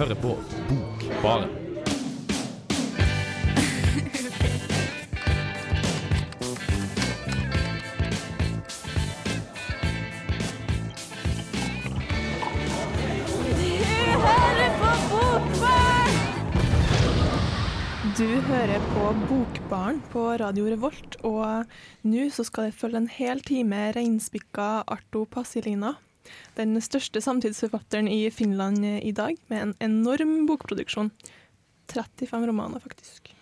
hører på Bokbaren. Du hører på Bokbaren på Radio Revolt, og nå så skal det følge en hel time reinspikka Arto Passilina. Den største samtidsforfatteren i Finland i dag, med en enorm bokproduksjon. 35 romaner, faktisk.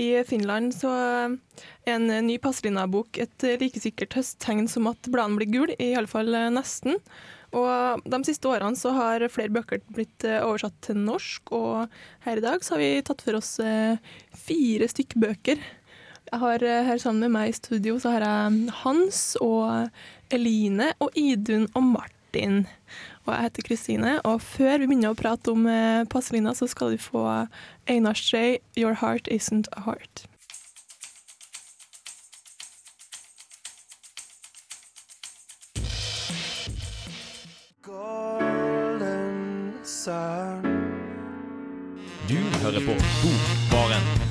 I Finland så er en ny Passilina-bok et like sikkert høsttegn som at bladene blir gule, i alle fall nesten. Og De siste årene så har flere bøker blitt eh, oversatt til norsk, og her i dag så har vi tatt for oss eh, fire stykk bøker. Jeg har eh, her Sammen med meg i studio så har jeg Hans og Eline og Idun og Martin. Og jeg heter Kristine, og før vi begynner å prate om Paselina, så skal du få Einar Stray, 'Your Heart Isn't a Heart'. Du hører på Bokbaren.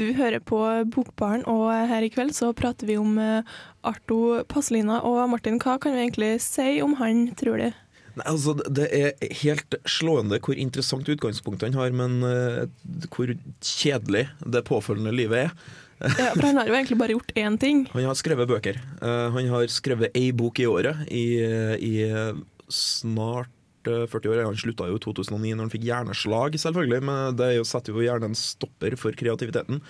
Du hører på Bokbaren, og her i kveld så prater vi om eh, Arto Passelina. Og Martin, hva kan vi egentlig si om han, tror du? Nei, altså, det er helt slående hvor interessant utgangspunkt han har, men uh, hvor kjedelig det påfølgende livet er. Ja, for Han har jo egentlig bare gjort én ting. Han har skrevet bøker. Uh, han har skrevet ei bok i året i, i snart 40 år. Han slutta jo i 2009 når han fikk hjerneslag, selvfølgelig, men det setter jo gjerne en stopper for kreativiteten.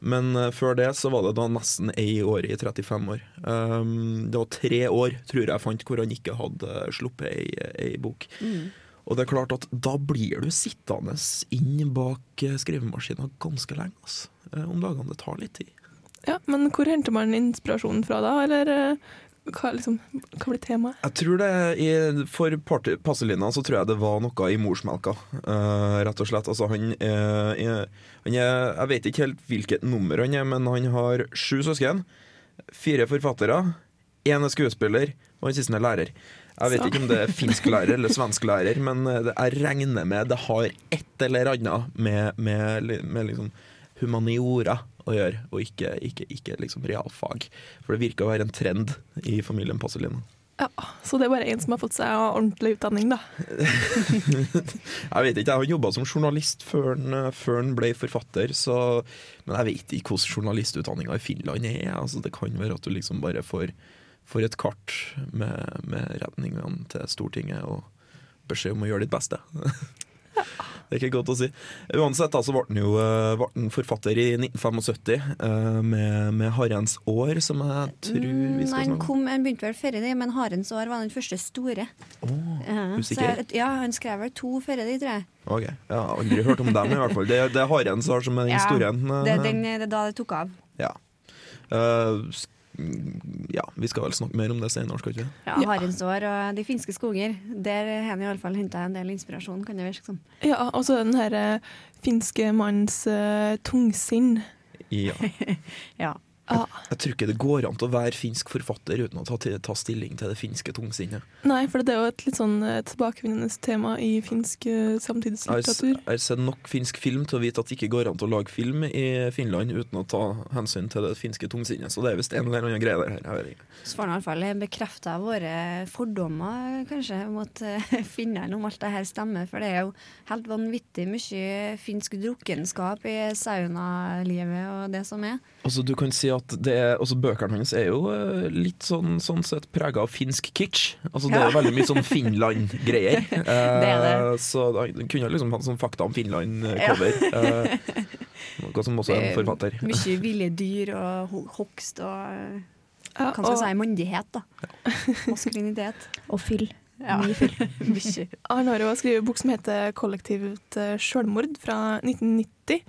Men uh, før det så var det da nesten ei år i 35 år. Um, det var tre år, tror jeg fant, hvor han ikke hadde sluppet ei, ei bok. Mm. Og det er klart at da blir du sittende inn bak skrivemaskina ganske lenge. Altså. Om dagene. Det tar litt tid. Ja, Men hvor henter man inspirasjonen fra da, eller hva, liksom, hva blir temaet? Jeg tror det i, For Passelina så tror jeg det var noe i morsmelka, uh, rett og slett. Altså han, uh, er, han er, Jeg vet ikke helt hvilket nummer han er, men han har sju søsken. Fire forfattere. Én er skuespiller, og den siste er lærer. Jeg vet så. ikke om det er finsklærer eller svensklærer, men eh, jeg regner med det har et eller annet med, med, med liksom humaniora å gjøre, og ikke, ikke, ikke liksom realfag. For det virker å være en trend i familien Passelina. Ja, Så det er bare én som har fått seg ordentlig utdanning, da? jeg vet ikke, jeg har jobba som journalist før han ble forfatter, så, men jeg vet ikke hvordan journalistutdanninga i Finland er. Altså, det kan være at du liksom bare får, får et kart med, med redningene til Stortinget og beskjed om å gjøre ditt beste. Det er ikke godt å si. Uansett da, så ble han jo eh, ble han forfatter i 1975 uh, med, med 'Harens år', som jeg tror vi skal snakke om. Kom, han begynte vel før det, men 'Harens år' var den første store. Oh, usikker? Jeg, ja, han skrev vel to før det, tror jeg. Ok, Jeg har aldri hørt om dem, i hvert fall. Det, det er 'Harens år' som er den ja, store. Det, den, det er da det tok av. Ja. Uh, ja, vi skal vel snakke mer om det senere, skal vi ikke? Ja, Harensår og De finske skoger. Der har han iallfall henta en del inspirasjon, kan det virke som. Ja, og så den her uh, finske manns uh, tungsinn. Ja. ja. Jeg, jeg, tror ikke det går an til å være finsk forfatter uten å ta, ta stilling til det finske tungsinnet. Nei, for det er jo et litt sånn eh, tilbakevendende tema i finsk uh, samtidslitteratur. Jeg har sett nok finsk film til å vite at det ikke går an til å lage film i Finland uten å ta hensyn til det finske tungsinnet, så det er visst en eller annen greie der. her. Svaren har iallfall bekrefta våre fordommer kanskje mot finnene om alt det her stemmer, for det er jo helt vanvittig mye finsk drukkenskap i saunalivet og det som er. Altså, du kan si at det er, altså, Bøkene hans er jo uh, litt sånn, sånn sett prega av finsk kitsch. Altså, det er veldig mye sånn Finland-greier. Uh, så da kunne liksom hatt sånn fakta om Finland-cover. Uh, noe som også er en forfatter. Mye ville dyr og hogst og ja, Hva skal jeg si mandighet, da. Maskulinitet. Og fyll. Ja. Han har jo skrevet en bok som heter 'Kollektivt selvmord' fra 1990.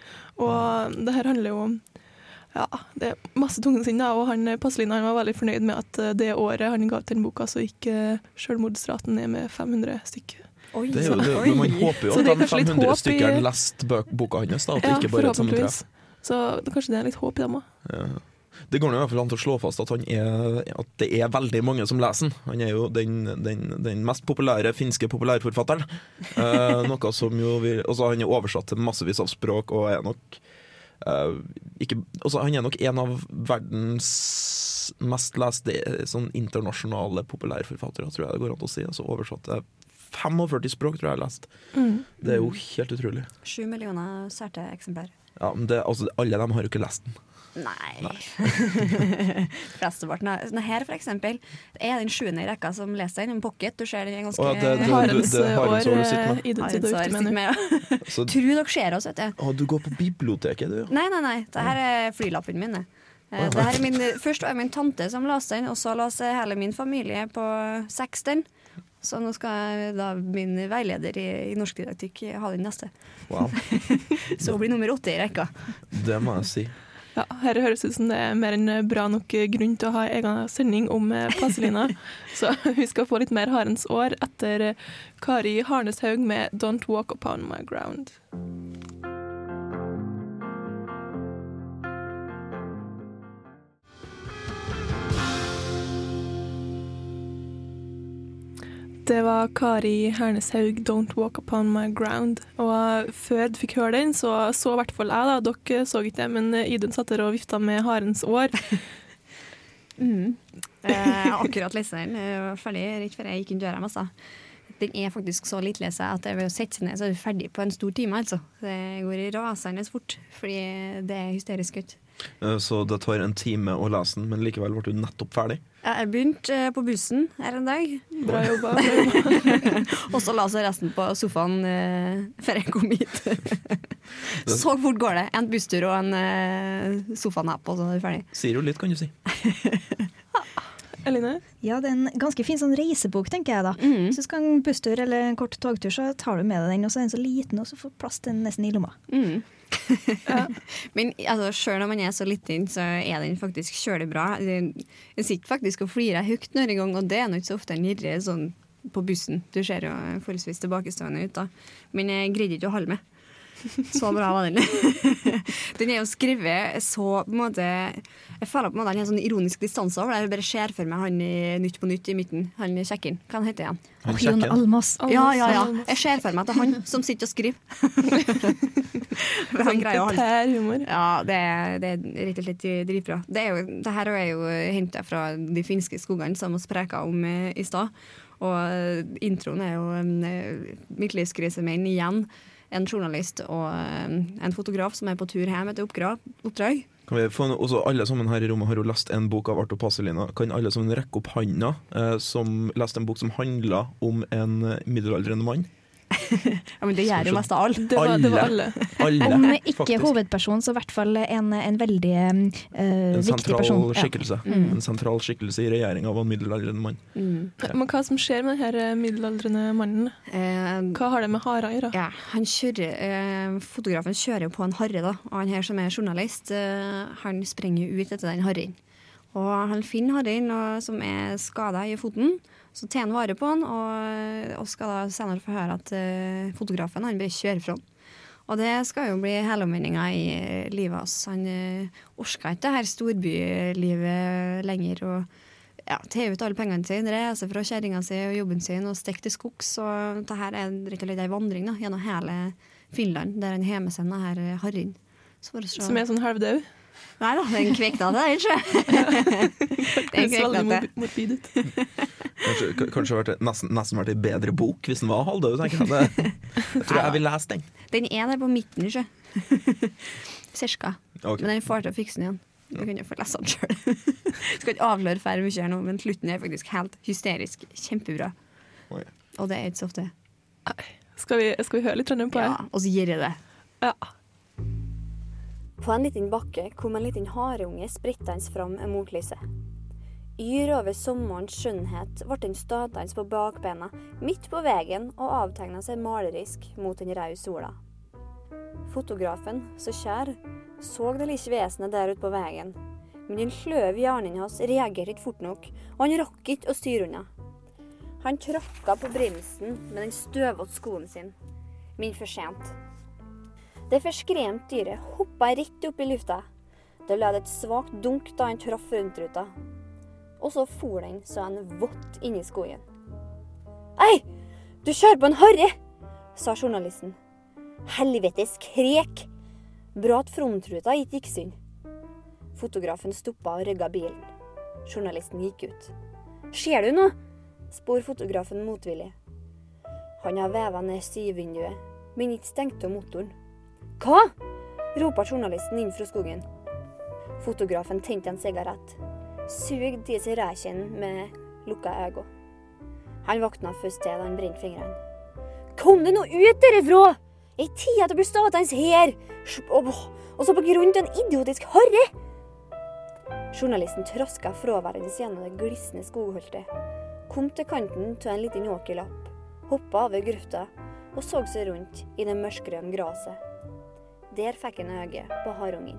Og det her handler jo om ja, det er masse tungsinn, og han Passelina var veldig fornøyd med at eh, det året han ga ut den boka, så gikk uh, selvmordsraten ned med 500 stykker. Oi, det er jo det, men Man håper jo at de 500 stykkene leste boka hans, da, at ja, ikke bare er et sammentreff. Så kanskje det er litt håp i dem òg. Ja. Det går i hvert fall an til å slå fast at, han er, at det er veldig mange som leser den. Han er jo den, den, den mest populære finske populærforfatteren. Eh, noe som jo vil, altså Han er oversatt til massevis av språk og er nok eh, ikke, også, Han er nok en av verdens mest leste sånn internasjonale populærforfattere, tror jeg det går an å si. Altså Oversatt til 45 språk, tror jeg jeg har lest. Mm. Det er jo helt utrolig. Sju millioner særte eksemplar. Ja, men det, altså, alle dem har jo ikke lest den. Nei. Flesteparten av sånn Her, for eksempel, er den sjuende i rekka som leser den. En pocket. Du ser den er ganske Å, ja, det- det- Harens det har år jeg så lyst til med. Harensår sitter med sitter ja. Så, Tror dere ser oss, vet du. å, du går på biblioteket, du, Nei, Nei, nei, Det her er flylappen min. det. Eh, her er min, først var det min tante som leste den, og så leste hele min familie på seks den. Så nå skal da min veileder i, i norskdidaktikk ha den neste. Wow. Så hun blir nummer åtte i rekka. Det må jeg si. Ja, her høres ut som det er mer enn bra nok grunn til å ha egen sending om Paselina. Så vi skal få litt mer Harens år etter eh, Kari Harneshaug med 'Don't Walk Upon My Ground'. Det var Kari Herneshaug, 'Don't Walk Upon My Ground'. Og før du fikk høre den, så så i hvert fall jeg, da. Dere så ikke det, men Idun satt der og vifta med harens år. Mm. Eh, Jeg har akkurat lest den. Ferdig rett før jeg gikk inn døra. Altså. Den er faktisk så lettlest at jeg ved å sette seg ned, så er du ferdig på en stor time. Altså. Det går rasende fort, fordi det er hysterisk godt. Eh, Så det tar en time å lese den, men likevel ble du nettopp ferdig. Jeg begynte eh, på bussen her en dag, Bra jobba. Og så la jeg resten på sofaen eh, før jeg kom hit. så fort går det. En busstur og en eh, sofanap, og så er du ferdig. Sier jo litt, kan du si. Eline? Ja, det er en ganske fin sånn reisebok, tenker jeg da. Mm. Så skal en busstur eller en kort togtur, så tar du med deg den, og så er den så liten, og så får plass til den nesten i lomma. Mm. Ja. Men altså, sjøl om man er så liten, så er den faktisk kjølig bra. Den den sitter faktisk og flirer høyt noen gang, og det er nå ikke så ofte en irre sånn på bussen. Du ser jo forholdsvis tilbakestående ut, da. Men jeg greide ikke å holde med. Så bra var den. den er jo skrevet så på en måte Jeg føler på en måte han har en sånn ironisk distanse over det. Jeg bare ser for meg han i Nytt på Nytt i midten. Han kjekken. Hva han heter han? Han Jon. Almaas. Ja, ja, ja. Jeg ser for meg at det er han som sitter og skriver. Han greier alt humor. ja, det er, det er rett og slett dritbra. Det, er jo, det her er jo henta fra de finske skogene som vi preka om eh, i stad. Og eh, introen er jo um, midtlivskrisemenn igjen. En journalist og eh, en fotograf som er på tur hjem etter oppdrag. Kan vi få, også alle sammen her i rommet har jo lest en bok av Arto Paselina. Kan alle sammen rekke opp handa eh, som leste en bok som handla om en middelaldrende mann? Ja, men det gjør jo mest av alt. Det var, det var alle. Alle, Om ikke faktisk. hovedperson, så i hvert fall en, en veldig uh, En viktig person. Ja. Mm. En sentral skikkelse i regjeringa av en middelaldrende mann. Mm. Men hva som skjer med denne middelaldrende mannen? Eh, Hva har det med hara å gjøre? Ja, han kjører, eh, Fotografen kjører på en harre, da. Og han her som er journalist, eh, han sprenger ut etter den harren. Og han finner harren som er skada i foten. Så tar han vare på han, og, og skal da senere få høre at uh, fotografen han bare kjører fra han. Og det skal jo bli helomvendinga i eh, livet hans. Han uh, orka ikke det her storbylivet lenger. og ja, tar ut alle pengene sine, reiser fra kjerringa si og jobben sin og stikker til skogs. Og det her er rett og slett ei vandring da, gjennom hele Finland, der han har med seg denne eh, se- Som er sånn halvdau? Nei da, den kvekna det, ikke Den kvekna det. Kanskje, kanskje vært, nesten, nesten vært ei bedre bok hvis den var halvdød, tenker jeg. Det, jeg tror jeg vil lese den. Den er der på midten, ikke Cirka. Okay. Men den får til å fikse den igjen. Du kan jo få lese den sjøl. Skal ikke avsløre for mye her nå, men slutten er faktisk helt hysterisk. Kjempebra. Oi. Og det er ikke så ofte. Skal vi, skal vi høre litt på Ja, og så gir jeg det. Ja. På en liten bakke kom en liten hareunge sprittende fram mot lyset. Yr over sommerens skjønnhet ble den stående på bakbena midt på veien og avtegna seg malerisk mot den røde sola. Fotografen, så kjær, så det lille vesenet der ute på veien, men den sløve hjernen hans reagerte ikke fort nok, og han rakk ikke å styre unna. Han tråkka på bremsen med den støvete skoen sin, men for sent. Det forskremte dyret hoppa rett opp i lufta. Det lød et svakt dunk da han traff frontruta. Og så for den så en vått inn i skogen. Ei, du kjører på en harry, sa journalisten. Helvetes krek! Bra at frontruta ikke gikk synd. Fotografen stoppa og rygga bilen. Journalisten gikk ut. Ser du noe? spor fotografen motvillig. Han har veva ned sidevinduet, men ikke stengte motoren. Hva? roper journalisten inn fra skogen. Fotografen tente en sigarett. Sug disse rækjene med lukka øyne. Han våkna først til da han brente fingrene. Kom deg nå ut derifra! Ei tid til å bli stående her! Og, så på grunn av en idiotisk harry! Journalisten traska fraværende gjennom det glisne skogholtet. Kom til kanten av en liten åkerlapp, hoppa over grøfta og så seg rundt i det mørkgrønne gresset. Der fikk han øye på harungen.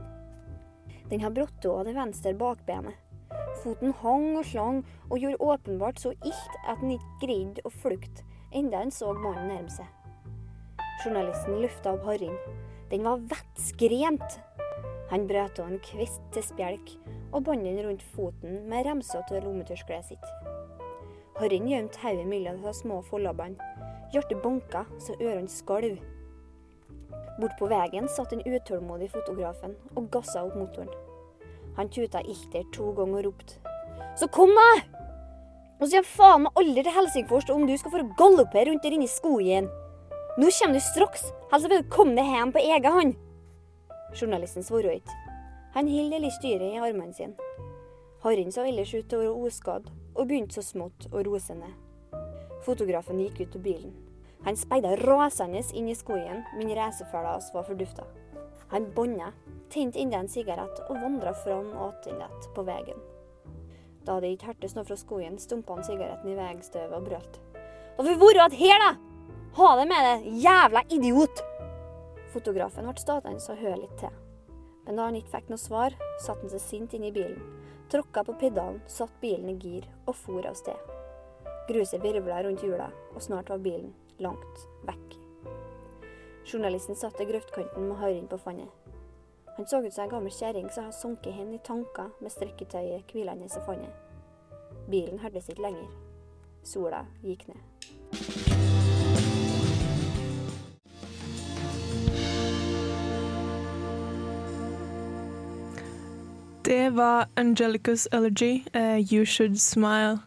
Den har brått av det venstre bakbenet. Foten hang og slang og gjorde åpenbart så ilt at han ikke greide å flykte enda han så mannen nærme seg. Journalisten løfta opp harren. Den var vettskremt. Han brøt av en kvist til spjelk og bandt den rundt foten med remsa av lommetørkleet sitt. Harren gjemte hodet mellom de små forlabbene. Hjertet banka så ørene skalv. Bort på veien satt den utålmodige fotografen og gassa opp motoren. Han tuta ilter to ganger og ropte. Så kom, da! Og så kommer faen meg aldri til Helsingfors om du skal få galoppere rundt der inne i skogen. Nå kommer du straks, ellers vil du komme deg hjem på egen hånd. Journalisten svarte ikke. Han holdt lille styret i armene sine. Harren så ellers ut til å være oskadd, og begynte så smått å rose ned. Fotografen gikk ut av bilen. Han speida rasende inn i skogen, men racerføla hans var fordufta. Han bånda, tente enda en sigarett og vandra fram og tilbake på veien. Da det ikke hørtes noe fra skogen, stumpa han sigaretten i veistøvet og brølte. Da får vi være igjen her, da! Ha det med deg, jævla idiot! Fotografen ble stående og høre litt til. Men da han ikke fikk noe svar, satte han seg sint inn i bilen, tråkka på pedalen, satte bilen i gir og for av sted. Gruset virvla rundt hjula, og snart var bilen langt vekk. Journalisten satt i grøftkanten med harren på fannet. Han så ut som ei gammel kjerring som hadde sunket hen i tanker med strikketøyet hvilende i fannet. Bilen hørtes ikke lenger. Sola gikk ned. Det var Angelicas Elegy, uh, 'You Should Smile'.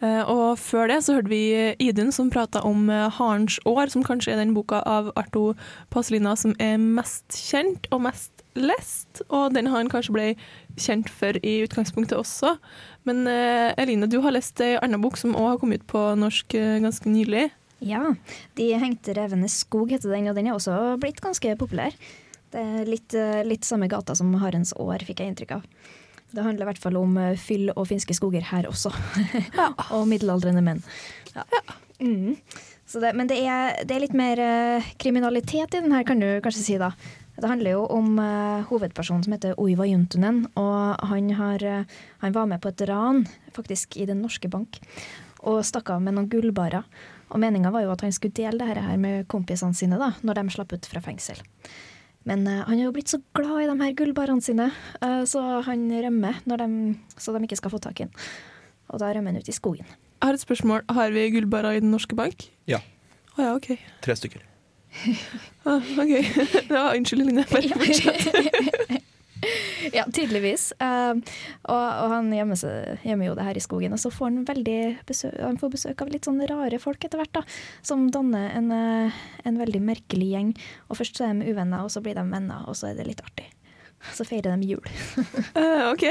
Eh, og før det så hørte vi Idun som prata om eh, Harens år, som kanskje er den boka av Arto Paselina som er mest kjent og mest lest. Og den han kanskje ble kjent for i utgangspunktet også. Men eh, Eline, du har lest ei anna bok som òg har kommet ut på norsk ganske nylig. Ja, 'De hengte revenes skog' heter den, og den er også blitt ganske populær. Det er litt, litt samme gata som Harens år, fikk jeg inntrykk av. Det handler i hvert fall om eh, fyll og finske skoger her også. og middelaldrende menn. Ja. Mm. Så det, men det er, det er litt mer eh, kriminalitet i den her, kan du kanskje si da. Det handler jo om uh, hovedpersonen som heter Oiva Juntunen, og han, har, uh, han var med på et ran, faktisk i Den norske bank, og stakk av med noen gullbarer. Og meninga var jo at han skulle dele det her med kompisene sine da, når de slapp ut fra fengsel. Men uh, han er jo blitt så glad i de her gullbarene sine, uh, så han rømmer når de, så de ikke skal få tak i den. Og da rømmer han ut i skogen. Jeg har et spørsmål. Har vi gullbarer i Den norske bank? Ja. Å ja, OK. Tre stykker. Ah, ok. ja, unnskyld, Line. Bare fortsett. ja, tydeligvis. Uh, og, og han gjemmer, seg, gjemmer jo det her i skogen. Og så får han, besøk, han får besøk av litt sånn rare folk etter hvert, da, som danner en, eh, en veldig merkelig gjeng. Og først så er de uvenner, og så blir de venner, og så er det litt artig. Så feirer de jul. uh, OK.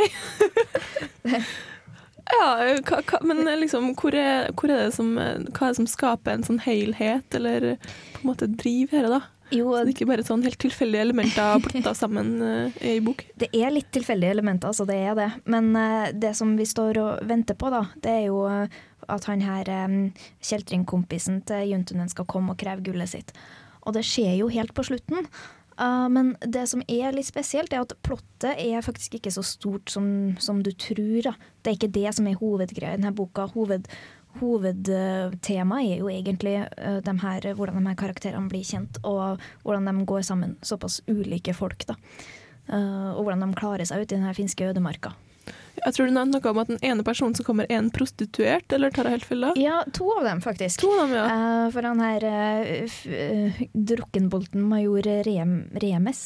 ja, hva, hva, men liksom, hvor er, hvor er som, hva er det som skaper en sånn helhet, eller på en måte driv her, da? Jo, Så det er ikke bare sånn helt tilfeldige elementer plotta sammen uh, i bok. Det er litt tilfeldige elementer, altså det er det. Men uh, det som vi står og venter på, da, det er jo eh, at han her um, kjeltringkompisen til Juntunen skal komme og kreve gullet sitt. Og det skjer jo helt på slutten. Uh, men det som er litt spesielt, er at plottet er faktisk ikke så stort som, som du tror. Da. Det er ikke det som er hovedgreia i denne boka. Hoved, hovedtemaet er jo egentlig uh, dem her, hvordan de her karakterene blir kjent, og hvordan de går sammen. Såpass ulike folk, da. eh, og hvordan de klarer seg ut i den her finske ødemarka. Jeg tror du nevnte noe om at den ene personen som kommer, er en prostituert, eller tar jeg helt feil da? Ja, to av dem, faktisk. To av dem, ja. uh, for han her uh, eh, drukkenbolten major Rem, Remes,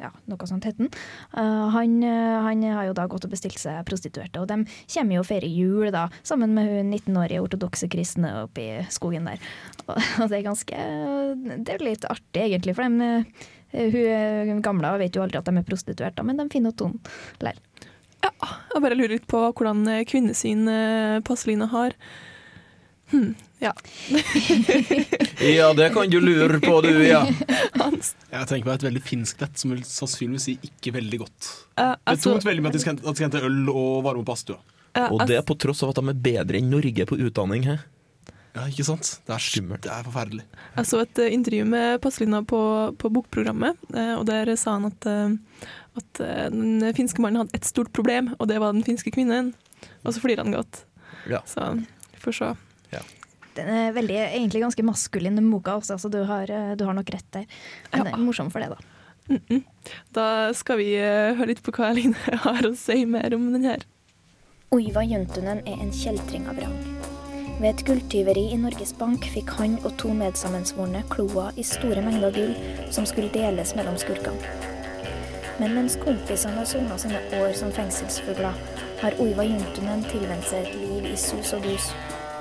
ja, noe sånt het eh, han, eh, han har jo da gått og bestilt seg prostituerte, og de kommer jo og feirer jul da, sammen med hun 19-årige ortodokse kristne oppe i skogen der. Og, og det er ganske, det er litt artig egentlig, for de, eh, hun gamle vet jo aldri at de er prostituerte, men de finner tonen Ja, Jeg bare lurer litt på hvordan kvinnesyn Passelina har. Hm, ja. Ja, det kan du lure på, du, ja. Hans. Jeg tenker på et veldig finsk nett, som vil sannsynligvis si ikke veldig godt. Eh, Det altså, tungt veldig med at de skal at de skal hente øl og varme opp badstua. Uh, Og det på tross av at de er bedre enn Norge på utdanning. He? Ja, ikke sant? Det er, Skummelt. det er forferdelig. Jeg så et uh, intervju med Passelina på, på bokprogrammet, eh, og der sa han at, eh, at den finske mannen hadde ett stort problem, og det var den finske kvinnen. Og så flirer han godt. Ja. Så vi får se. Den er veldig, egentlig ganske maskulin, den boka også, så du har, eh, du har nok rett der. Men det er morsom for det, da. Mm -mm. Da skal vi eh, høre litt på hva Eline har å si mer om den her. Oiva Juntunen er en kjeltring av rang. Ved et gulltyveri i Norges Bank fikk han og to medsammensvorne kloa i store mengder gull som skulle deles mellom skurkene. Men mens kompisene har sona sine år som fengselsfugler, har Oiva Juntunen tilvendt seg et liv i sus og dus.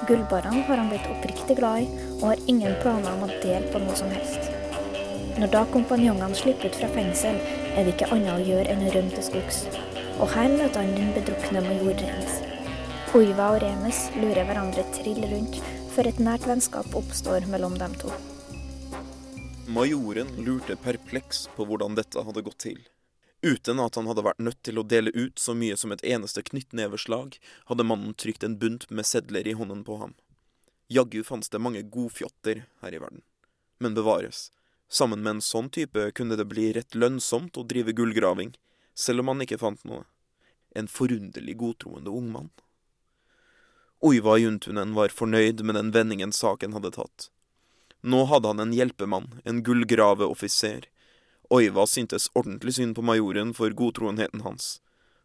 Gullbarene har han blitt oppriktig glad i, og har ingen planer om å dele på noe som helst. Når da kompanjongene slipper ut fra fengsel, er det ikke annet å gjøre enn å rømme til skogs. Og her møter han den bedrukne major Remes. Oiva og Remes lurer hverandre trill rundt, før et nært vennskap oppstår mellom dem to. Majoren lurte perpleks på hvordan dette hadde gått til. Uten at han hadde vært nødt til å dele ut så mye som et eneste knyttneveslag, hadde mannen trykt en bunt med sedler i hånden på ham. Jaggu fantes det mange godfjotter her i verden. Men bevares, sammen med en sånn type kunne det bli rett lønnsomt å drive gullgraving, selv om han ikke fant noe. En forunderlig godtroende ung mann. Oiva Juntunen var fornøyd med den vendingen saken hadde tatt. Nå hadde han en hjelpemann, en gullgraveoffiser. Oiva syntes ordentlig synd på majoren for godtroenheten hans.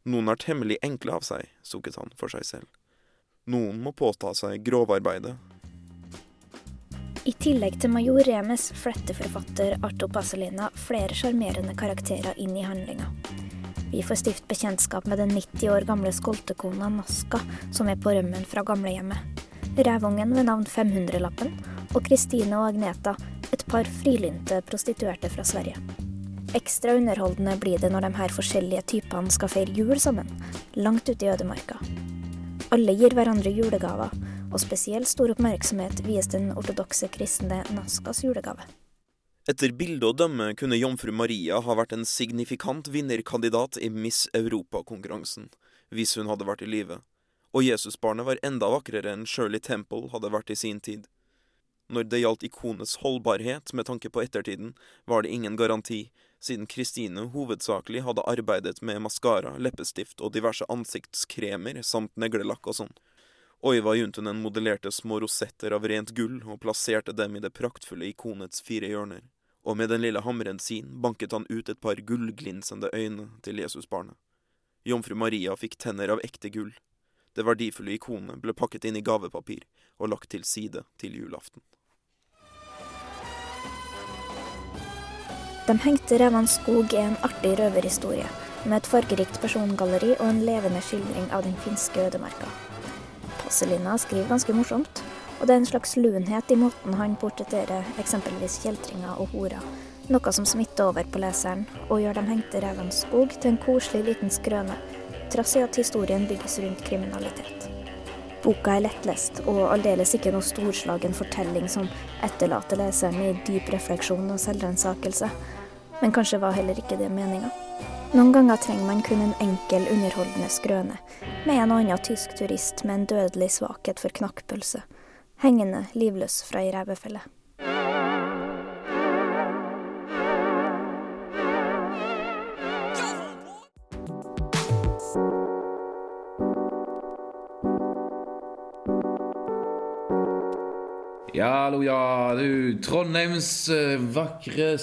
Noen er temmelig enkle av seg, sukket han for seg selv. Noen må påta seg grovarbeidet. I tillegg til major Remes fletter forfatter Arto Pasolina flere sjarmerende karakterer inn i handlinga. Vi får stift bekjentskap med den 90 år gamle skoltekona Naska, som er på rømmen fra gamlehjemmet. Rævungen ved navn 500-lappen, og Kristine og Agneta, et par frilynte prostituerte fra Sverige. Ekstra underholdende blir det når de her forskjellige typene skal feire jul sammen, langt ute i ødemarka. Alle gir hverandre julegaver, og spesielt stor oppmerksomhet vies den ortodokse kristne Naskas julegave. Etter bildet å dømme kunne jomfru Maria ha vært en signifikant vinnerkandidat i Miss Europa-konkurransen, hvis hun hadde vært i live, og Jesusbarnet var enda vakrere enn Shirley Temple hadde vært i sin tid. Når det gjaldt ikonets holdbarhet med tanke på ettertiden, var det ingen garanti, siden Kristine hovedsakelig hadde arbeidet med maskara, leppestift og diverse ansiktskremer samt neglelakk og sånn. Oiva Juntunen modellerte små rosetter av rent gull og plasserte dem i det praktfulle ikonets fire hjørner, og med den lille hammeren sin banket han ut et par gullglinsende øyne til Jesusbarnet. Jomfru Maria fikk tenner av ekte gull. Det verdifulle ikonet ble pakket inn i gavepapir og lagt til side til julaften. De hengte Revan skog er en artig røverhistorie, med et fargerikt persongalleri og en levende skildring av den finske ødemarka. Passelina skriver ganske morsomt, og det er en slags lunhet i måten han portretterer eksempelvis kjeltringer og horer, noe som smitter over på leseren og gjør De hengte revens skog til en koselig liten skrøne, trass i at historien bygges rundt kriminalitet. Boka er lettlest og aldeles ikke noe storslagen fortelling som etterlater leseren i dyp refleksjon og selvransakelse, men kanskje var heller ikke det meninga. Noen ganger trenger man kun en enkel, underholdende skrøne, med en og annen tysk turist med en dødelig svakhet for knakkpølse, hengende livløs fra ei revefelle. Ja, hallo, ja, du. Trondheims eh, vakre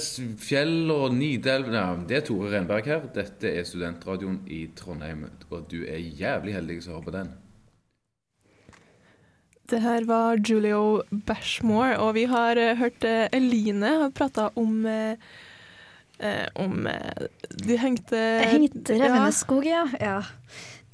fjell og Nidelv ja, Det er Tore Renberg her. Dette er studentradioen i Trondheim, og du er jævlig heldig som hører på den. Det her var Julio Bashmore, og vi har uh, hørt uh, Eline har prata om uh, eh, om eh, De hengte hengte Revende Ja. ja. ja.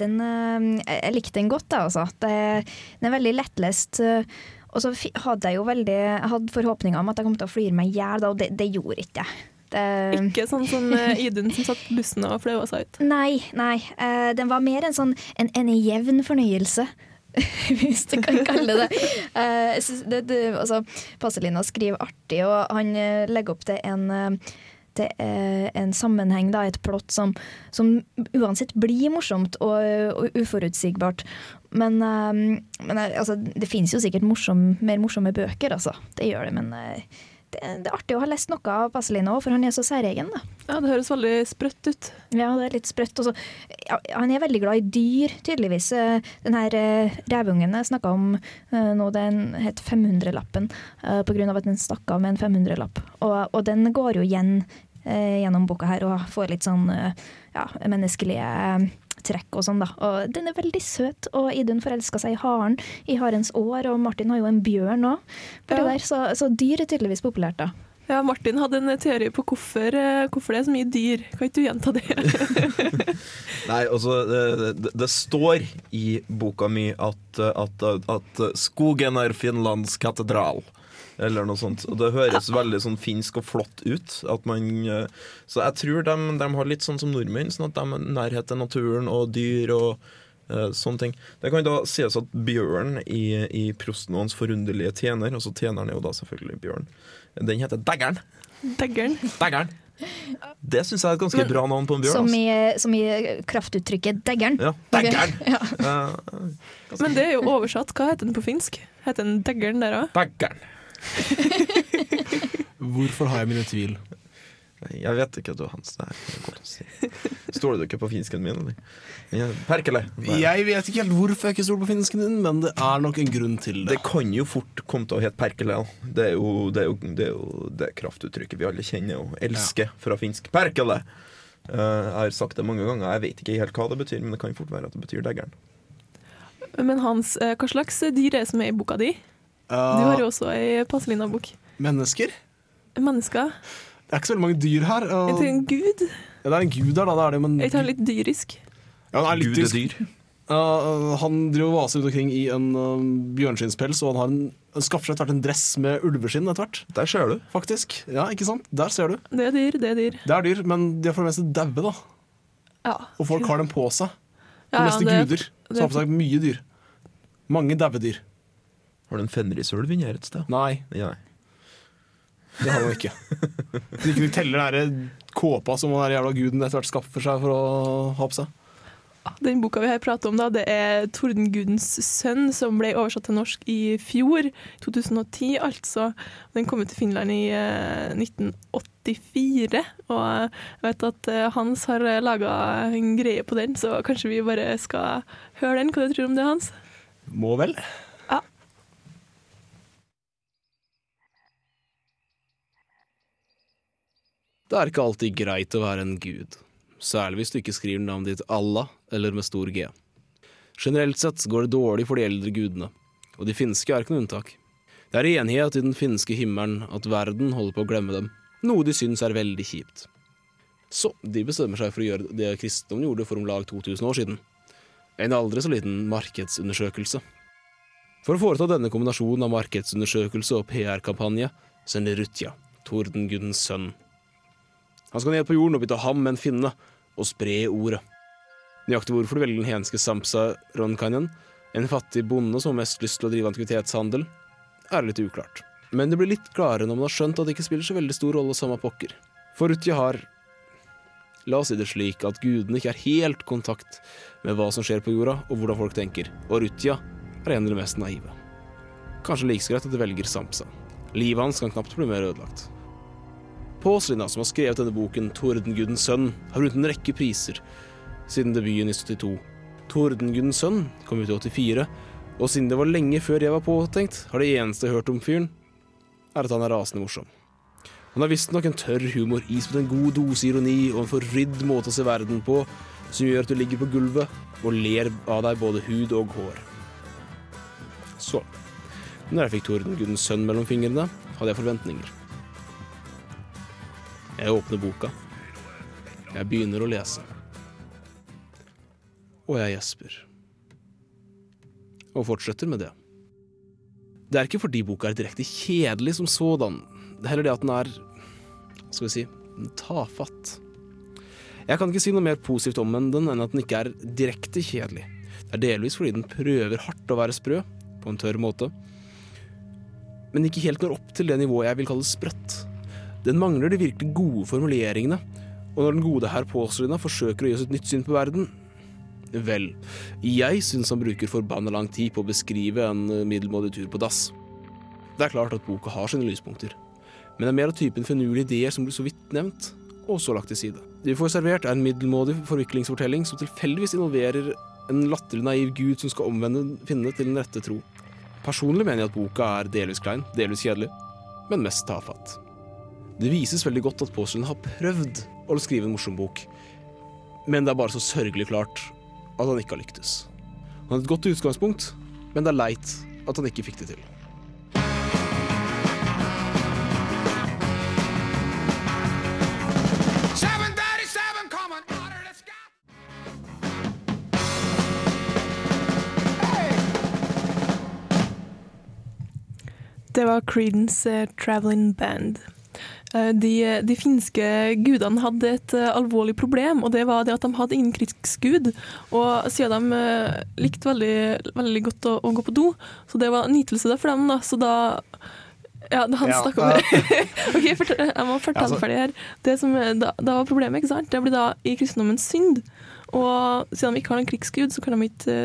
Den, eh, jeg likte den godt, da, altså. Det, den er veldig lettlest. eh, Og så hadde jeg jo veldig Jeg hadde forhåpninger om at jeg kom til å flire meg i hjel, og det, det gjorde ikke jeg. Det- Ikke sånn som eh, Idun som satt bussen og flaua seg ut. Nei, nei. Uh, den var mer en sånn en, en jevn fornøyelse. Hvis du kan kalle det Eh, det. det altså, Passelina skriver artig, og han legger opp til en til en sammenheng, da, et plott som, som uansett blir morsomt og, og uforutsigbart. Men, eh, men eh, altså, det finnes jo sikkert morsom, mer morsomme bøker, altså. Det gjør det, men eh, det, er artig å ha lest noe av Passelina òg, for han er så særegen. da. Ja, det høres veldig sprøtt ut. Ja, det er litt sprøtt. Også. ja, han er veldig glad i dyr, tydeligvis. Eh, Den her eh, revungen jeg snakka om eh, nå, den het 500-lappen, eh, på grunn av at den stakk av med en 500-lapp. Og, og den går jo igjen gjennom boka her og får litt sånn ja, menneskelige trekk og sånn, da. Og den er veldig søt, og Idun forelska seg i haren i harens år, og Martin har jo en bjørn òg. Ja. Så, så dyr er tydeligvis populært, da. Ja, Martin hadde en teori på hvorfor, eh, hvorfor det er så mye dyr. Kan ikke du gjenta det? Nei, altså, det, det, det står i boka mi at, at, at skogen er Finlands katedral. Eller noe sånt. Og det høres veldig sånn finsk og flott ut. At man, eh, så jeg tror de, de har litt sånn som nordmenn, sånn at de har nærhet til naturen og dyr og uh, sånne ting. Det kan da sies at bjørn i, i Prosten og hans forunderlige tjener, altså tjeneren er jo da selvfølgelig bjørn, den heter Daggeren. Daggeren. Daggeren. Det syns jeg er et ganske Men- bra navn på en bjørn. Som altså. i, som i kraftuttrykket 'daggeren'. Ja, daggeren! Ja. Eh, Men det er jo oversatt. Hva heter den på finsk? Heter den daggeren der òg? Hvorfor har jeg mine tvil? Jeg vet ikke, du, Hans. Er. Stoler du ikke på finsken min? Eller? Perkele. Nei. Jeg vet ikke helt hvorfor jeg ikke stoler på finsken din, men det er nok en grunn til det. Det kan jo fort komme til å hete Perkele. Det er jo det, er jo, det, er jo det kraftuttrykket vi alle kjenner og elsker fra finsk. Perkele! Uh, jeg har sagt det mange ganger, jeg vet ikke helt hva det betyr, men det kan fort være at det betyr deggeren. Men Hans, eh, hva slags dyr er det som er i boka di? Du har jo også ei Paselina-bok. mennesker? Mennesker. Det er ikke så veldig mange dyr her. Og... Jeg det en gud? ja, det er en gud her, da. Det er det, men Jeg tar litt dyrisk? ja, han er litt Gud er dyr. Uh, han driver og vaser rundt omkring i en uh, bjørnskinspels, og han, har en, han skaffer seg etter hvert en dress med ulveskinn etter hvert. Der ser du. Faktisk. Ja, ikke sant? Der ser du. Det er dyr, det er dyr. Det er dyr, men de er for det meste daue, da. Ja. Og folk har dem på seg. For Ja, det meste ja, det- guder det- har på seg mye dyr. Mange daue dyr. Har du en fenrisulv inni her et sted? Nei, Ja. det har han ikke. Hvis ikke du teller den kåpa som den jævla guden etter hvert skaffer seg for å ha på seg. Den boka vi her prater om, da, det er 'Tordengudens sønn', som ble oversatt til norsk i fjor, 2010 altså. Den kom ut til Finland i eh, 1984, og jeg vet at eh, Hans har laga en greie på den, så kanskje vi bare skal høre den. Hva du tror du om det, Hans? Må vel? Det er ikke alltid greit å være en gud, særlig hvis du ikke skriver navnet ditt Allah eller med stor G. Generelt sett går det dårlig for de eldre gudene, og de finske er ikke noe unntak. Det er enighet i den finske himmelen at verden holder på å glemme dem, noe de syns er veldig kjipt. Så de bestemmer seg for å gjøre det kristendommen gjorde for om lag 2000 år siden. En aldri så liten markedsundersøkelse. For å foreta denne kombinasjonen av markedsundersøkelse og PR-kampanje sender Rutja, tordengudens sønn. Han skal ned på jorden og bytte ham med en finne, og spre ordet. Nøyaktig hvorfor du velger den henske Samsa Ronkanyan, en fattig bonde som har mest lyst til å drive antikvitetshandel, er litt uklart. Men det blir litt klarere når man har skjønt at det ikke spiller så veldig stor rolle samme pokker. For Rutja har La oss si det slik at gudene ikke har helt kontakt med hva som skjer på jorda, og hvordan folk tenker, og Rutja er en av de mest naive. Kanskje like så greit at de velger Samsa. Livet hans kan knapt bli mer ødelagt. Påslina, som har skrevet denne boken, 'Tordengudens sønn', har vunnet en rekke priser siden debuten i 72. 'Tordengudens sønn' kom ut i 84, Og siden det var lenge før jeg var påtenkt, har det eneste jeg har hørt om fyren, er at han er rasende morsom. Han har visstnok en tørr humor, ispedd en god dose ironi og en forrydd måte å se verden på, som gjør at du ligger på gulvet og ler av deg både hud og hår. Så, når jeg fikk Tordengudens sønn mellom fingrene, hadde jeg forventninger. Jeg åpner boka. Jeg begynner å lese. Og jeg gjesper. Og fortsetter med det. Det er ikke fordi boka er direkte kjedelig som sådan. Det er heller det at den er skal vi si tafatt. Jeg kan ikke si noe mer positivt om den enn at den ikke er direkte kjedelig. Det er delvis fordi den prøver hardt å være sprø, på en tørr måte, men ikke helt når opp til det nivået jeg vil kalle sprøtt. Den mangler de virkelig gode formuleringene, og når den gode herr Påslina forsøker å gi oss et nytt syn på verden, vel, jeg syns han bruker forbanna lang tid på å beskrive en eh, middelmådig tur på dass. Det er klart at boka har sine lyspunkter, men det er mer av typen finurlige ideer som blir så vidt nevnt, og så lagt til side. Det vi får servert, er en middelmådig forviklingsfortelling som tilfeldigvis involverer en latterlig naiv gud som skal omvende finnene til den rette tro. Personlig mener jeg at boka er delvis klein, delvis kjedelig, men mest tafatt. Det vises veldig godt at Paulsen har prøvd å skrive en morsom bok, men det er bare så sørgelig klart at han ikke har lyktes. Han har et godt utgangspunkt, men det er leit at han ikke fikk det til. Det var Creedence uh, Traveling Band. Eh, de, de, finske gudene hadde et uh, alvorlig problem, og det var det at de hadde ingen krigsgud. Og siden de uh, likte veldig, veldig godt å, å, gå på do, så det var nytelse for dem. da, så da ja, han ja, snakka om det. ok, fortell, Jeg må fortelle altså, ferdig her. Det som da, da, var problemet, ikke sant? det blir da i kristendommen synd. Og siden de ikke har en krigsgud, så kan de ikke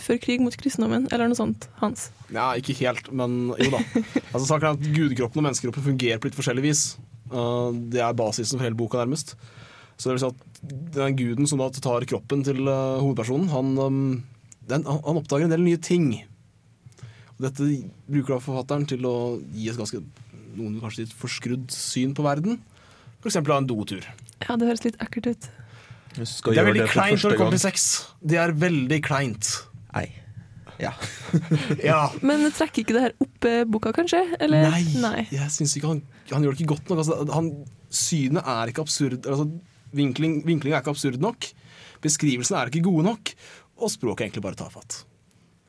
føre krig mot kristendommen, eller noe sånt. Hans. Ja, ikke helt, men jo da. Altså, saken er at Gudekroppen og menneskekroppen fungerer på litt forskjellig vis. Uh, det er basisen for hele boka, nærmest. Så det vil si at den guden som da tar kroppen til uh, hovedpersonen, han, um, den, han, oppdager en del nye ting. Og dette bruker da forfatteren til å gi et ganske noen kanskje litt forskrudd syn på verden. F.eks. av en dotur. Ja, det høres litt ekkelt ut. Det er veldig kleint når det kommer til sex. Det er veldig kleint. Nei. Ja. ja. Men trekker ikke det her opp eh, boka, kanskje? Eller? Nei, Nei. jeg syns ikke han, han, gjør det ikke godt nok. Altså, han, synet er ikke absurd. Altså, vinkling, vinkling er ikke absurd nok. Beskrivelsene er ikke gode nok. Og språket er egentlig bare tafatt.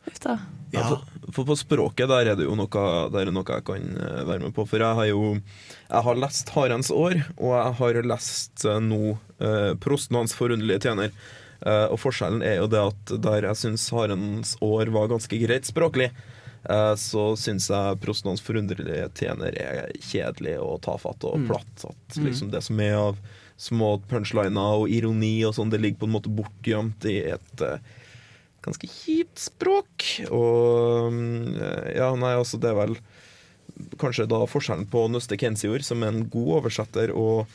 Ja. Ja, for, for, på språket der er det jo noe, der er noe jeg kan eh, være med på. For jeg har jo jeg har lest 'Harens år', og jeg har lest uh, nå eh, 'Prosten hans forunderlige tjener'. Uh, og forskjellen er jo det at der jeg syns 'Harens år' var ganske greit språklig, uh, så syns jeg 'Prosten hans forunderlige tjener' er kjedelig og tafatt og mm. platt. At mm. liksom det som er av små punchliner og ironi og sånn, det ligger på en måte bortgjemt i et uh, ganske kjipt språk. Og ja, nei, altså, det er vel kanskje da forskjellen på Nøste Kensior, som er en god oversetter, og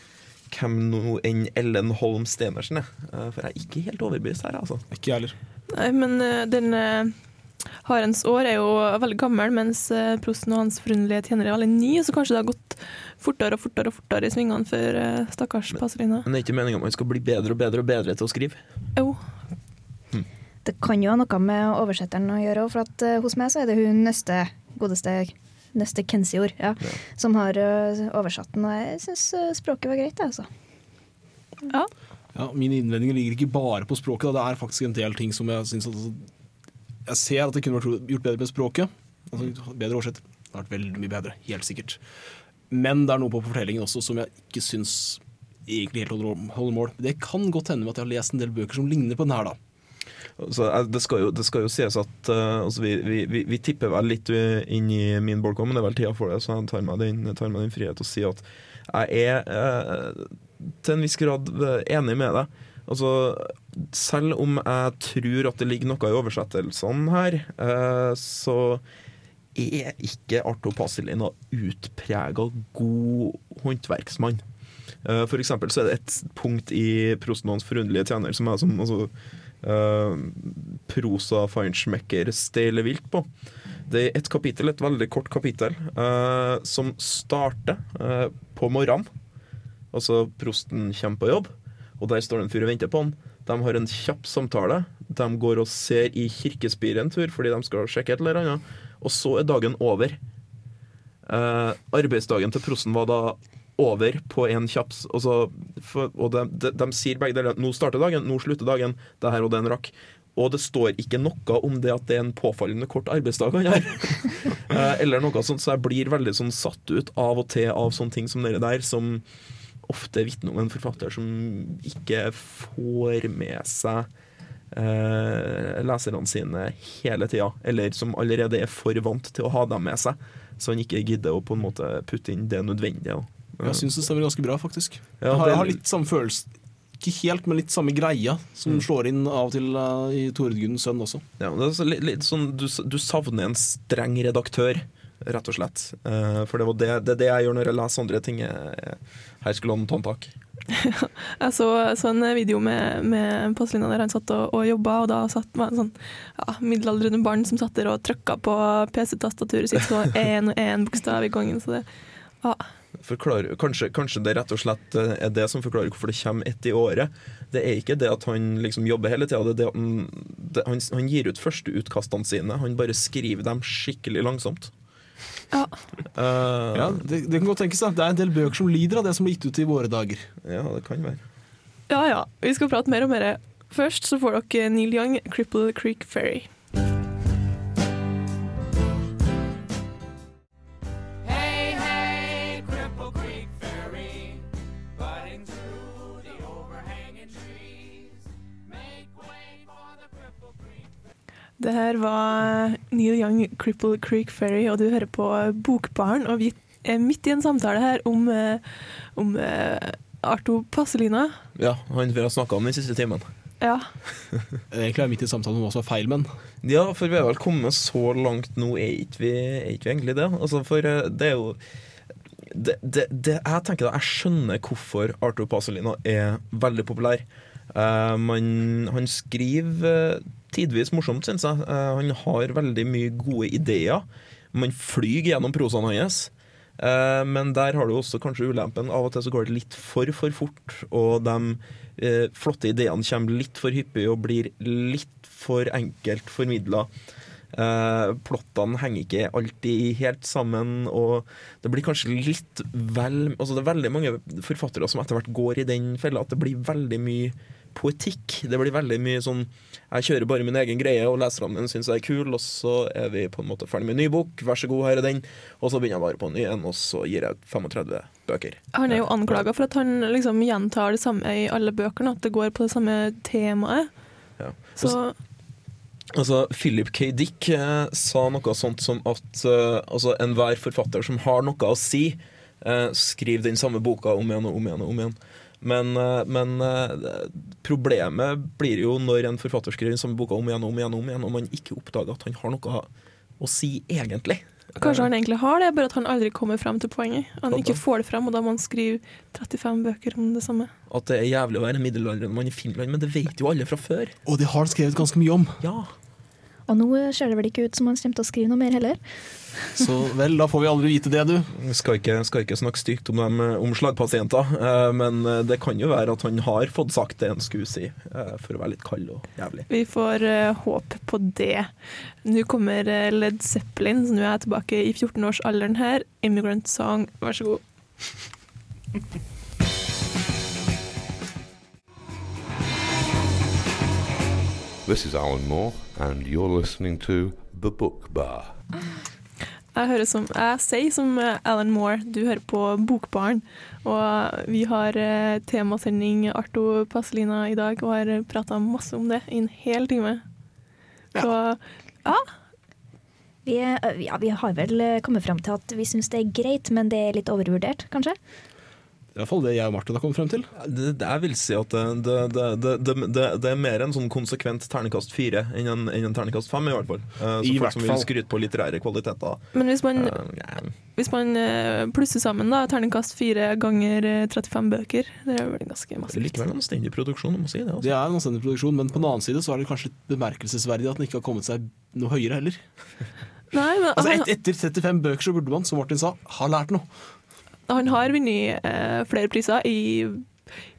hvem nå enn Ellen Holm Stenersen er. Eh, for jeg er ikke helt overbevist her, altså. Ikke jeg heller. Nei, men uh, den uh, Harens år er jo veldig gammel, mens prosten og hans forunderlige tjenere er veldig nye, så kanskje det har gått fortere og fortere og fortere i svingene for stakkars Paselina. Men det er ikke meninga man skal bli bedre og bedre og bedre til å skrive? Jo. Hm. Det kan jo ha noe med oversetteren å gjøre, for at, hos meg så er det hun neste godeste neste Kensior, ja, ja. som har uh, oversatt den. Og jeg syns uh, språket var greit, altså. Ja. ja. Mine innvendinger ligger ikke bare på språket. Da. Det er faktisk en del ting som jeg syns altså, Jeg ser at det kunne vært gjort bedre med språket. Altså, bedre oversett. Det hadde vært veldig mye bedre, helt sikkert. Men det er noe på fortellingen også som jeg ikke syns egentlig helt holder mål. Det kan godt hende med at jeg har lest en del bøker som ligner på den her, da. Så eh, det, skal jo, det, skal jo, sies at uh, altså vi, vi, vi, tipper vel litt inn i min bolk, men det er vel tida for det, så jeg tar meg den, tar meg den frihet å si at jeg er uh, til en viss grad enig med deg. Altså, selv om jeg tror at det ligger noe i oversettelsene her, uh, så er ikke Arto Pasilin noen utprega god håndverksmann. For eksempel så er det et punkt i Prostenons forunderlige tjener som er som altså, uh, prosa feinschmecker steiler vilt på. Det er et kapittel, et veldig kort kapittel, uh, som starter uh, på morgenen. Altså, prosten kommer på jobb, og der står det en fyr og venter på han. De har en kjapp samtale. De går og ser i kirkespiret en tur fordi de skal sjekke et eller annet. Og så er dagen over. Eh, arbeidsdagen til prosten var da over på en kjaps. Altså, for, og de, de, de sier begge deler at nå starter dagen, nå slutter dagen. Det her og den rakk. Og det står ikke noe om det at det er en påfallende kort arbeidsdag han har. Eh, eller noe sånt, så jeg blir veldig sånn satt ut av og til av sånne ting som dere der, som ofte vitner om en forfatter som ikke får med seg eh, leserne sine hele tida, eller som allerede er for vant til å ha dem med seg, så han ikke gidder å på en måte putte inn det nødvendige. Jeg syns det stemmer ganske bra, faktisk. Jeg, har, jeg har litt samme følelse Ikke helt, men litt samme greia som Mm. slår inn av og til uh, i Tore Gunnens sønn også. Ja, men det er så litt, litt sånn, du, du savner en streng redaktør, rett og slett. Uh, for det, var det, det er det jeg gjør når jeg leser andre ting. Her skulle han ta en tak. Jeg så, så en video med, med Passelina der han satt og, og jobba, og da satt var en sånn ja, middelaldrende barn som satt der og trykka på PC-tastaturet sitt, så én og én bokstav i gangen. Så det ja. Forklarer, kanskje, kanskje det rett og slett eh, er det som forklarer hvorfor det kommer ett i året. Det er ikke det at han liksom jobber hele tida, det det han, det, han, han gir ut førsteutkastene sine. Han bare skriver dem skikkelig langsomt. Ja. Uh, Ja, det, det kan godt tenkes da Det er en del bøker som lider av det som blir gitt ut i våre dager. ja, det kan være. ja ja, vi skal prate mer og mer. Først så får dere Neil Young, 'Cripple Creek Ferry'. Det her var Neil Young, 'Cripple Creek Ferry', og du hører på Bokbaren. Og vi er midt i en samtale her om, eh, om eh, Arto Passelina. Ja, han vi har snakka om den siste timen. Ja. Egentlig er midt i samtalen om hva som er feil, men Ja, for vi har vel kommet så langt nå, er ikke vi, er ikke vi egentlig det? Altså, for eh, det er jo det, det, det, Jeg tenker da, jeg skjønner hvorfor Arthur Pasolina er veldig populær. Uh, man, han skriver tidvis morsomt, syns jeg. Eh, han har veldig mye gode ideer. Man flyr gjennom prosaen hans. Eh, men der har du også kanskje ulempen. Av og til så går det litt for for fort, og de eh, flotte ideene kommer litt for hyppig og blir litt for enkelt formidla. Eh, plottene henger ikke alltid helt sammen, og det blir kanskje litt vel Altså Det er veldig mange forfattere som etter hvert går i den fella at det blir veldig mye poetikk. Det blir veldig mye sånn Jeg kjører bare min egen greie, og leserne mine syns jeg er kul, og så er vi på en måte ferdig med en ny bok. Vær så god, her er den. Og så begynner jeg bare på en ny en, og så gir jeg 35 bøker. Han er jo anklaga for at han liksom gjentar det samme i alle bøkene, at det går på det samme temaet. Ja. Så Altså, Philip K. Dick eh, sa noe sånt som at eh, altså, enhver forfatter som har noe å si, eh, skriver den samme boka om igjen og om igjen. og om igjen. Men, eh, men eh, problemet blir jo når en forfatter skriver den samme boka om igjen og om igjen, og om igjen, og man ikke oppdager at han har noe å si egentlig. kanskje han egentlig har det, bare at han aldri kommer frem til poenget. Han ikke får det frem, og da må han skrive 35 bøker om det samme. At det er jævlig å være middelaldrende mann i Finland, men det vet jo alle fra før. Og det har han skrevet ganske mye om. Ja. Og nå ser det vel ikke ut som han kommer til å skrive noe mer heller. Så vel, da får vi aldri vite det, du. Skal ikke, skal ikke snakke stygt om dem eh, om slagpasienter, eh, men eh, det kan jo være at han har fått sagt det han skulle si, for å være litt kald og jævlig. Vi får uh, håp på det. Nå kommer Led Zeppelin, så nå er jeg tilbake i 14-årsalderen her. 'Immigrant Song', vær så god. This is Alan Moore, and you're listening to The Book Bar. Jeg, hører som, jeg sier som eh, Alan Moore, du hører på Bokbaren. Og vi har eh, temasending Arto Paselina i dag, og har prata masse om det i en hel time. Så ja, Vi, ja, vi har vel eh, kommet fram til at vi syns det er greit, men det er litt overvurdert, kanskje? Det i hvert fall det jeg og Martin har kommet frem til. Det, det, jeg vil si at det, det, det, det, det, det, det er mer en sånn konsekvent terningkast fire enn en, en terningkast fem, i hvert fall. Eh, så I folk som vil skryte på litterære kvaliteter. men hvis man, uh. Hvis man eh, plusser sammen da, terningkast fire ganger eh, 35 bøker, det er vel ganske Det er massivt. likevel en anstendig produksjon, må si det. Også. Det er en anstendig produksjon, men på den annen side så er det kanskje litt bemerkelsesverdig at den ikke har kommet seg noe høyere heller. Nei, men Altså et, Etter 35 bøker så burde man, som Martin sa, ha lært noe. Han har vunnet eh, flere priser i,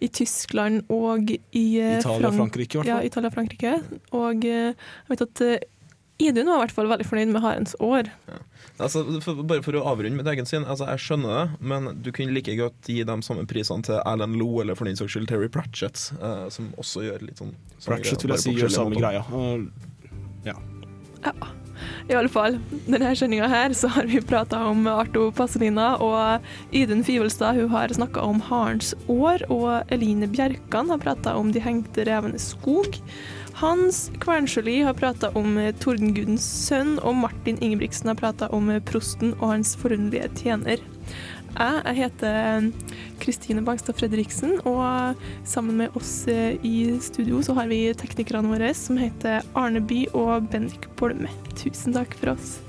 i Tyskland og i eh, Italia og Frankrike, i hvert Ja. Italia og Frankrike. Og eh, jeg vet at eh, Idun var i hvert fall veldig fornøyd med Harens år. Altså, for, bare for å avrunde mitt egen syn, altså, jeg skjønner det, men du kunne like godt gi de samme prisene til Alan Loe eller for den saks skyld Terry Pratchett, eh, som også gjør litt sånn Pratchett vil jeg si gjør samme greia. Uh, ja. I alle fall, denne sendinga her så har vi prata om Arto Pasolina, og Idun Fivelstad hun har snakka om Harens år, og Eline Bjerkan har prata om De hengte revenes skog. Hans Kvernsjøli har prata om Tordengudens sønn, og Martin Ingebrigtsen har prata om prosten og hans forunderlige tjener. Jeg heter eh, Kristine Bangstad Fredriksen, og sammen med oss eh, i studio så har vi teknikerne våre som heter Arne By og Bendik Bolme. Tusen takk for oss.